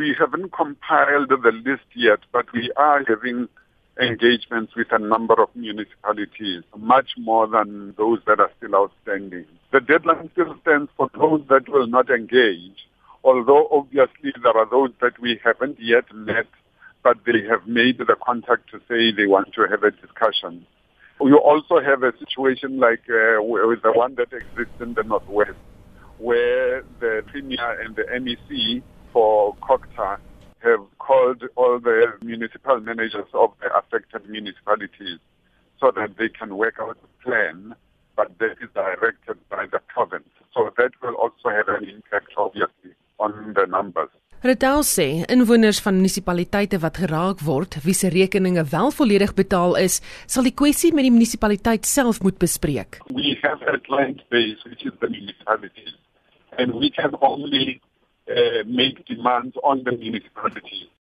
we haven't compiled the list yet, but we are having engagements with a number of municipalities, much more than those that are still outstanding. The deadline still stands for those that will not engage, although obviously there are those that we haven't yet met, but they have made the contact to say they want to have a discussion. We also have a situation like uh, with the one that exists in the Northwest, where the Premier and the MEC for COGTA have called all the municipal managers of the affected municipalities so that they can work out a plan, but that is directed by the province. So that will also have an impact, obviously, on the numbers. Retel sê inwoners van munisipaliteite wat geraak word, wie se rekeninge wel volledig betaal is, sal die kwessie met die munisipaliteit self moet bespreek. We have a client base which is the municipalities and we can only make demands on the municipalities.